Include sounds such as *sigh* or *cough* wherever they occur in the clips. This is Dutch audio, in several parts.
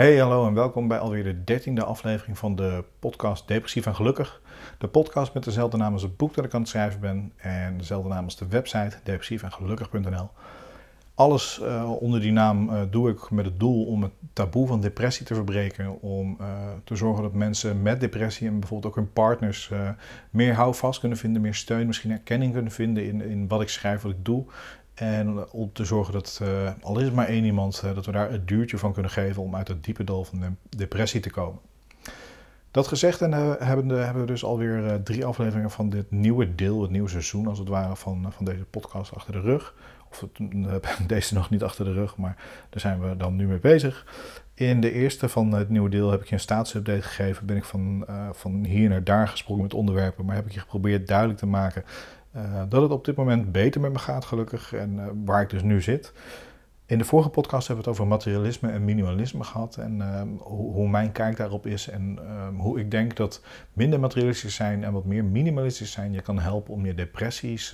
Hey, hallo en welkom bij alweer de dertiende aflevering van de podcast Depressief en Gelukkig. De podcast met dezelfde naam als het boek dat ik aan het schrijven ben en dezelfde naam als de website depressiefengelukkig.nl. Alles uh, onder die naam uh, doe ik met het doel om het taboe van depressie te verbreken. Om uh, te zorgen dat mensen met depressie en bijvoorbeeld ook hun partners meer houvast kunnen vinden, meer steun, misschien erkenning kunnen vinden in, in wat ik schrijf, wat ik doe. En om te zorgen dat, uh, al is het maar één iemand, uh, dat we daar het duurtje van kunnen geven om uit het diepe dal van de depressie te komen. Dat gezegd en uh, hebben, de, hebben we dus alweer drie afleveringen van dit nieuwe deel, het nieuwe seizoen als het ware, van, van deze podcast achter de rug. Of het, *laughs* deze nog niet achter de rug, maar daar zijn we dan nu mee bezig. In de eerste van het nieuwe deel heb ik je een staatsupdate gegeven. Ben ik van, van hier naar daar gesprongen met onderwerpen, maar heb ik je geprobeerd duidelijk te maken uh, dat het op dit moment beter met me gaat, gelukkig, en uh, waar ik dus nu zit. In de vorige podcast hebben we het over materialisme en minimalisme gehad en uh, hoe, mijn kijk daarop is en hoe ik denk dat minder materialistisch zijn en wat meer minimalistisch zijn je kan helpen om je depressies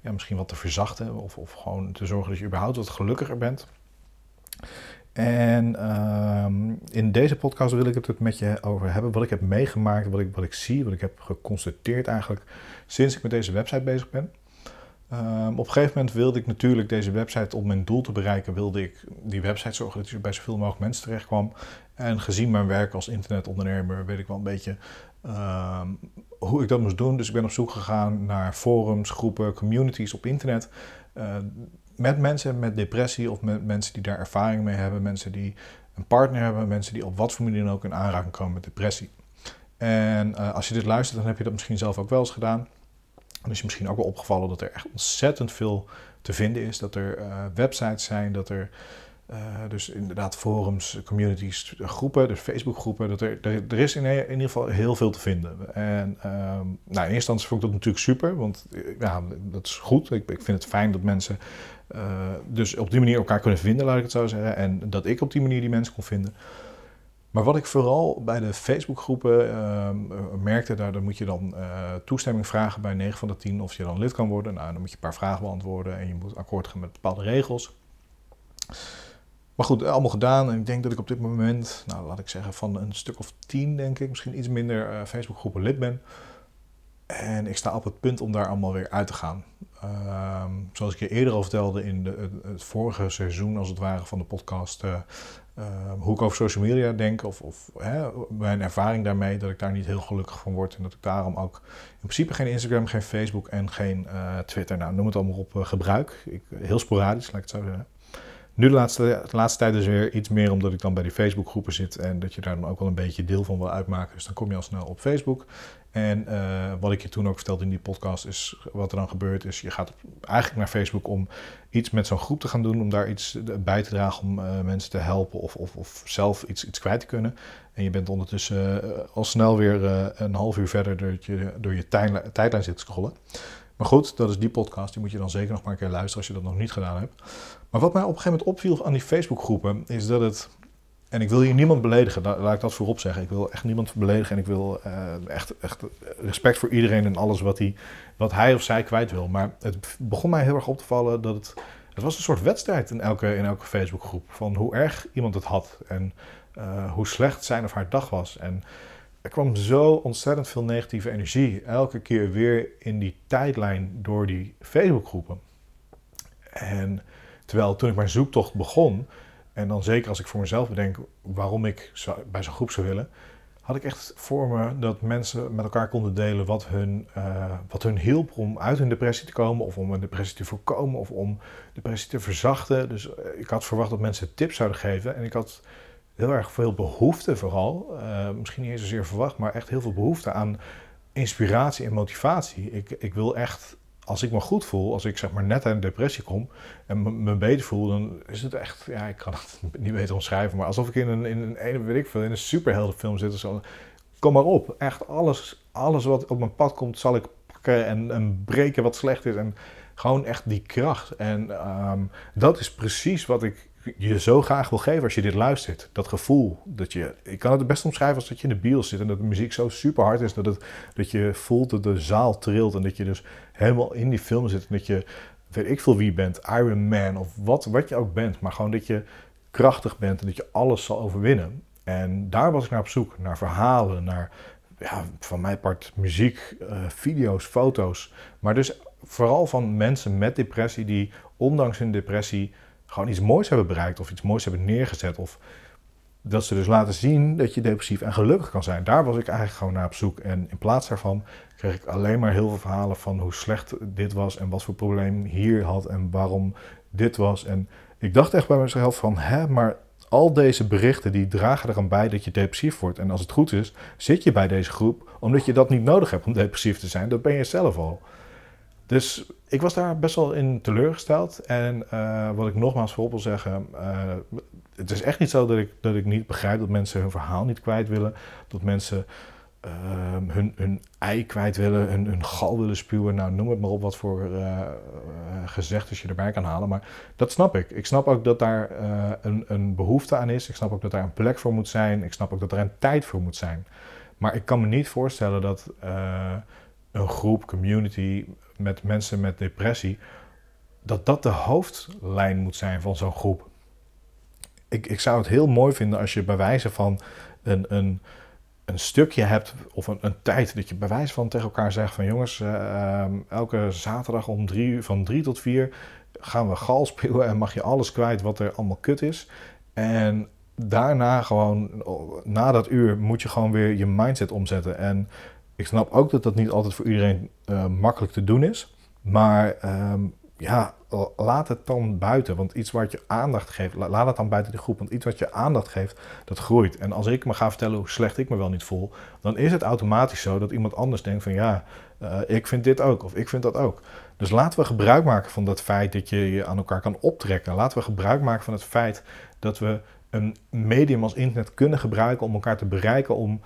ja, misschien wat te verzachten of, of gewoon te zorgen dat je überhaupt wat gelukkiger bent. En ehm, in deze podcast wil ik het met je over hebben. Wat ik heb meegemaakt, wat ik, wat ik zie, wat ik heb geconstateerd eigenlijk sinds ik met deze website bezig ben. Ehm, op een gegeven moment wilde ik natuurlijk deze website om mijn doel te bereiken, wilde ik die website zorgen dat je bij zoveel mogelijk mensen terecht kwam. En gezien mijn werk als internetondernemer weet ik wel een beetje ehm, hoe ik dat moest doen. Dus ik ben op zoek gegaan naar forums, groepen, communities op internet met mensen met depressie of met mensen die daar ervaring mee hebben, mensen die een partner hebben, mensen die op wat voor manier dan ook in aanraking komen met depressie. En uh, als je dit luistert, dan heb je dat misschien zelf ook wel eens gedaan. Dan is je misschien ook wel opgevallen dat er echt ontzettend veel te vinden is. Dat er uh, websites zijn, dat er uh, dus inderdaad forums, communities, groepen, dus Facebookgroepen. Dat er, er, is in, in, ieder geval heel veel te vinden. En um, nou, in eerste instantie vond ik dat natuurlijk super, want ja, dat is goed. Ik, ik vind het fijn dat mensen uh, dus op die manier elkaar kunnen vinden, laat ik het zo zeggen. En dat ik op die manier die mensen kon vinden. Maar wat ik vooral bij de Facebookgroepen uh, merkte, daar dan moet je dan toestemming vragen bij 9 van de 10 of je dan lid kan worden. Nou, dan moet je een paar vragen beantwoorden en je moet akkoord gaan met bepaalde regels. Maar goed, allemaal gedaan. En ik denk dat ik op dit moment, nou laat ik zeggen, van een stuk of 10, denk ik, misschien iets minder uh, Facebookgroepen lid ben. En ik sta op het punt om daar allemaal weer uit te gaan. Ehm, zoals ik je eerder al vertelde in de, het, vorige seizoen, als het ware, van de podcast, uh, hoe ik over social media denk, of, of hè, mijn ervaring daarmee, dat ik daar niet heel gelukkig van word. En dat ik daarom ook in principe geen Instagram, geen Facebook en geen uh, Twitter, nou noem het allemaal op, gebruik. Ik, heel sporadisch, ik het zo zeggen. Nu de laatste, de laatste tijd is weer iets meer omdat ik dan bij die Facebookgroepen zit en dat je daar dan ook wel een beetje deel van wil uitmaken. Dus dan kom je al snel op Facebook. En uh, wat ik je toen ook vertelde in die podcast is, wat er dan gebeurt is, je gaat eigenlijk naar Facebook om iets met zo'n groep te gaan doen, om daar iets bij te dragen om uh, mensen te helpen of, of, of zelf iets, iets kwijt te kunnen. En je bent ondertussen uh, al snel weer een half uur verder dat je door je tijdlijn zit te scrollen. Maar goed, dat is die podcast. Die moet je dan zeker nog maar een keer luisteren als je dat nog niet gedaan hebt. Maar wat mij op een gegeven moment opviel aan die Facebookgroepen, is dat het. En ik wil hier niemand beledigen, laat ik dat voorop zeggen. Ik wil echt niemand beledigen en ik wil uh, echt, echt respect voor iedereen en alles wat hij, wat hij of zij kwijt wil. Maar het begon mij heel erg op te vallen dat het. Het was een soort wedstrijd in elke, in elke Facebookgroep. Van hoe erg iemand het had en uh, hoe slecht zijn of haar dag was. En er kwam zo ontzettend veel negatieve energie elke keer weer in die tijdlijn door die Facebookgroepen. En terwijl toen ik mijn zoektocht begon, en dan zeker als ik voor mezelf bedenk waarom ik bij zo'n groep zou willen, had ik echt voor me dat mensen met elkaar konden delen wat hun, uh, wat hun hielp om uit hun depressie te komen, of om een depressie te voorkomen, of om depressie te verzachten. Dus eh, ik had verwacht dat mensen tips zouden geven. En ik had heel erg veel behoefte vooral, uh, misschien niet eens zozeer verwacht, maar echt heel veel behoefte aan inspiratie en motivatie. Ik, ik wil echt, als ik me goed voel, als ik zeg maar net uit een depressie kom en me beter voel, dan is het echt, ja, ik kan het *laughs* niet beter omschrijven, maar alsof ik in een, in een, weet ik veel, in een superheldenfilm zit of zo. Kom maar op, echt alles, alles wat op mijn pad komt, zal ik pakken en, en breken wat slecht is en gewoon echt die kracht. En um, dat is precies wat ik je zo graag wil geven als je dit luistert. Dat gevoel dat je. Ik kan het best omschrijven als dat je in de bios zit en dat de muziek zo super hard is dat, het, dat je voelt dat de zaal trilt en dat je dus helemaal in die film zit en dat je, weet ik veel wie bent, Iron Man of wat, wat je ook bent, maar gewoon dat je krachtig bent en dat je alles zal overwinnen. En daar was ik naar op zoek, naar verhalen, naar ja, van mijn part muziek, uh, video's, foto's. Maar dus vooral van mensen met depressie die ondanks hun depressie gewoon iets moois hebben bereikt of iets moois hebben neergezet. Of dat ze dus laten zien dat je depressief en gelukkig kan zijn. Daar was ik eigenlijk gewoon naar op zoek. En in plaats daarvan kreeg ik alleen maar heel veel verhalen van hoe slecht dit was en wat voor probleem hier had en waarom dit was. En ik dacht echt bij mezelf van, hè, maar al deze berichten die dragen er aan bij dat je depressief wordt. En als het goed is, zit je bij deze groep omdat je dat niet nodig hebt om depressief te zijn. Dat ben je zelf al. Dus ik was daar best wel in teleurgesteld. En uh, wat ik nogmaals voorop wil zeggen, uh, het is echt niet zo dat ik, dat ik niet begrijp dat mensen hun verhaal niet kwijt willen. Dat mensen uh, hun, ei kwijt willen, hun, hun gal willen spuwen. Nou, noem het maar op wat voor gezegdes je erbij kan halen. Maar dat snap ik. Ik snap ook dat daar een, een behoefte aan is. Ik snap ook dat daar een plek voor moet zijn. Ik snap ook dat er een tijd voor moet zijn. Maar ik kan me niet voorstellen dat een groep, community met mensen met depressie, dat dat de hoofdlijn moet zijn van zo'n groep. Ik, ik zou het heel mooi vinden als je bij wijze van een, een, een stukje hebt of een, een tijd dat je bij wijze van tegen elkaar zegt van jongens, uh, elke zaterdag om drie, van drie tot vier gaan we gal spelen en mag je alles kwijt wat er allemaal kut is. En daarna gewoon, na dat uur, moet je gewoon weer je mindset omzetten. En ik snap ook dat dat niet altijd voor iedereen uh, makkelijk te doen is. Maar um, ja, laat het dan buiten. Want iets wat je aandacht geeft, laat het dan buiten de groep. Want iets wat je aandacht geeft, dat groeit. En als ik me ga vertellen hoe slecht ik me wel niet voel, dan is het automatisch zo dat iemand anders denkt van ja, uh, ik vind dit ook of ik vind dat ook. Dus laten we gebruik maken van dat feit dat je je aan elkaar kan optrekken. Laten we gebruik maken van het feit dat we een medium als internet kunnen gebruiken om elkaar te bereiken, om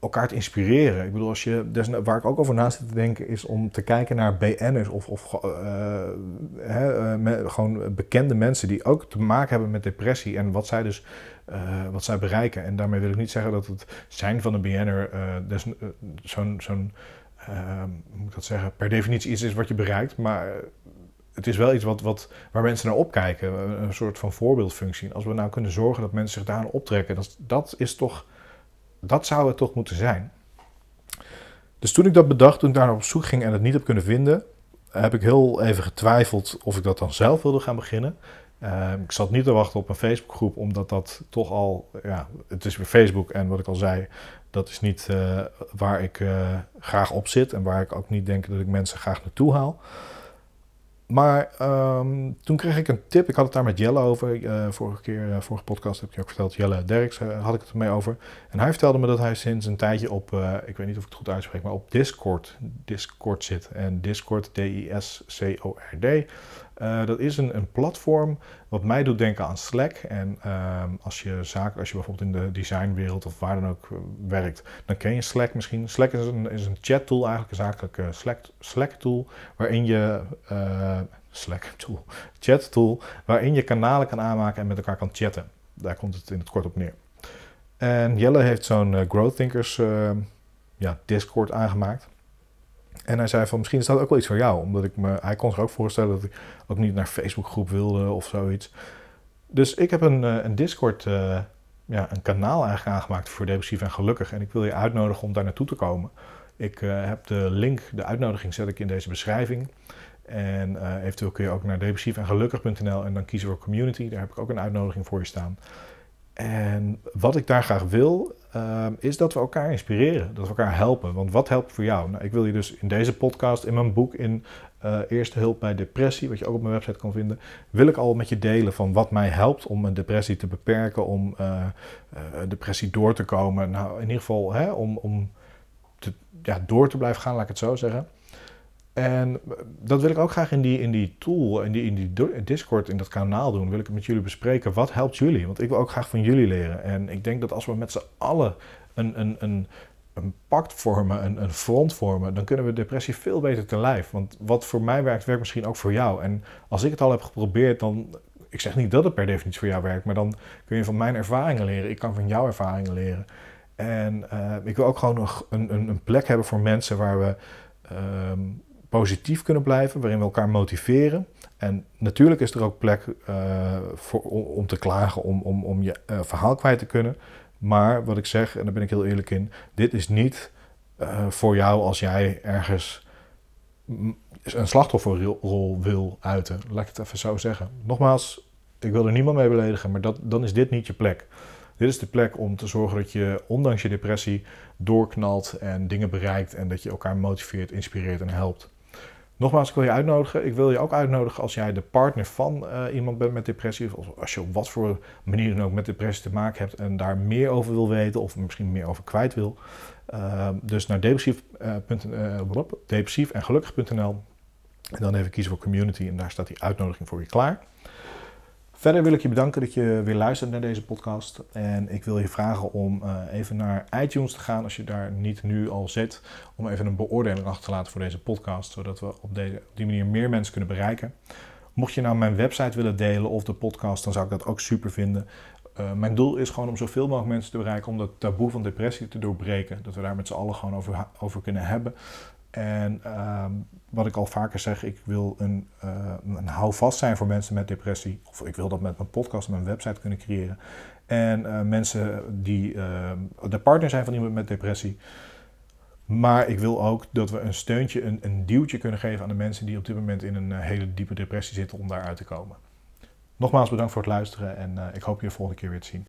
elkaar te inspireren. Ik bedoel, als je, dus waar ik ook over na zit te denken, is om te kijken naar BN'ers of, of uh, met, gewoon bekende mensen die ook te maken hebben met depressie en wat zij dus uh, wat zij bereiken. En daarmee wil ik niet zeggen dat het zijn van een BN'er dus, zo'n, zo'n moet ik dat zeggen, per definitie iets is wat je bereikt, maar het is wel iets wat, wat, waar mensen naar opkijken, een soort van voorbeeldfunctie. Als we nou kunnen zorgen dat mensen zich daar aan optrekken, dat, dat is toch dat zou het toch moeten zijn. Dus toen ik dat bedacht, toen ik daar op zoek ging en het niet heb kunnen vinden, heb ik heel even getwijfeld of ik dat dan zelf wilde gaan beginnen. Uh, ik zat niet te wachten op een Facebookgroep, omdat dat toch al, ja, het is weer Facebook en wat ik al zei, dat is niet uh, waar ik uh, graag op zit en waar ik ook niet denk dat ik mensen graag naartoe haal. Maar um, toen kreeg ik een tip. Ik had het daar met Jelle over. Uh, vorige keer, uh, vorige podcast heb ik je ook verteld. Jelle Derks uh, had ik het ermee over. En hij vertelde me dat hij sinds een tijdje op, ik weet niet of ik het goed uitspreek, maar op Discord, Discord zit. En Discord, D-I-S-C-O-R-D. Uh, dat is een, een, platform wat mij doet denken aan Slack. En uh, als je zaken, als je bijvoorbeeld in de designwereld of waar dan ook uh, werkt, dan ken je Slack misschien. Slack is een, is een chat tool, eigenlijk een zakelijke Slack, Slack tool, waarin je uh, Slack tool, *laughs* chat tool, waarin je kanalen kan aanmaken en met elkaar kan chatten. Daar komt het in het kort op neer. En Jelle heeft zo'n Growth Thinkers ja, Discord aangemaakt. En hij zei van misschien is dat ook wel iets voor jou. Omdat ik me, hij kon zich ook voorstellen dat ik ook niet naar Facebookgroep wilde of zoiets. Dus ik heb een, eh, een Discord, uh, ja, een kanaal eigenlijk aangemaakt voor Depressief en Gelukkig. En ik wil je uitnodigen om daar naartoe te komen. Ik uh, heb de link, de uitnodiging zet ik in deze beschrijving. En eventueel kun je ook naar depressief en gelukkig.nl en dan kiezen voor community. Daar heb ik ook een uitnodiging voor je staan. En wat ik daar graag wil, uh, is dat we elkaar inspireren, dat we elkaar helpen. Want wat helpt voor jou? Nou, ik wil je dus in deze podcast, in mijn boek, in uh, Eerste Hulp bij Depressie, wat je ook op mijn website kan vinden, wil ik al met je delen van wat mij helpt om een depressie te beperken, om uh, depressie door te komen. Nou, in ieder geval hè, om, om ja, door te blijven gaan, laat ik het zo zeggen. En dat wil ik ook graag in die, in die tool, in die, in die Discord, in dat kanaal doen. Wil ik het met jullie bespreken. Wat helpt jullie? Want ik wil ook graag van jullie leren. En ik denk dat als we met z'n allen een, een, een, een pact vormen, een, een front vormen, dan kunnen we depressie veel beter te lijf. Want wat voor mij werkt, werkt misschien ook voor jou. En als ik het al heb geprobeerd, dan. Ik zeg niet dat het per definitie voor jou werkt, maar dan kun je van mijn ervaringen leren. Ik kan van jouw ervaringen leren. En uh, ik wil ook gewoon nog een, een, een plek hebben voor mensen waar we. Um, positief kunnen blijven, waarin we elkaar motiveren. En natuurlijk is er ook plek voor, om te klagen, om, om, om je uh, verhaal kwijt te kunnen. Maar wat ik zeg, en daar ben ik heel eerlijk in, dit is niet uh, voor jou als jij ergens een slachtofferrol wil uiten. Laat ik het even zo zeggen. Nogmaals, ik wil er niemand mee beledigen, maar dat, dan is dit niet je plek. Dit is de plek om te zorgen dat je, ondanks je depressie, doorknalt en dingen bereikt en dat je elkaar motiveert, inspireert en helpt. Nogmaals, ik wil je uitnodigen. Ik wil je ook uitnodigen als jij de partner van uh, iemand bent met depressie, of als je op wat voor manier dan ook met depressie te maken hebt en daar meer over wil weten of misschien meer over kwijt wil. Uh, dus naar depressief, uh, depressief en gelukkig.nl en dan even kiezen voor community en daar staat die uitnodiging voor je klaar. Verder wil ik je bedanken dat je weer luistert naar deze podcast. En ik wil je vragen om uh, even naar iTunes te gaan als je daar niet nu al zit. Om even een beoordeling achter te laten voor deze podcast. Zodat we op, deze, op die manier meer mensen kunnen bereiken. Mocht je nou mijn website willen delen of de podcast, dan zou ik dat ook super vinden. Uh, mijn doel is gewoon om zoveel mogelijk mensen te bereiken om dat taboe van depressie te doorbreken. Dat we daar met z'n allen gewoon over, over kunnen hebben. En uh, wat ik al vaker zeg, ik wil een, een houvast zijn voor mensen met depressie. Of ik wil dat met mijn podcast en mijn website kunnen creëren. En uh, mensen die ehm, de partner zijn van iemand met depressie. Maar ik wil ook dat we een steuntje, een, een duwtje kunnen geven aan de mensen die op dit moment in een eh, hele diepe depressie zitten om daaruit te komen. Nogmaals bedankt voor het luisteren en ik hoop je de volgende keer weer te zien.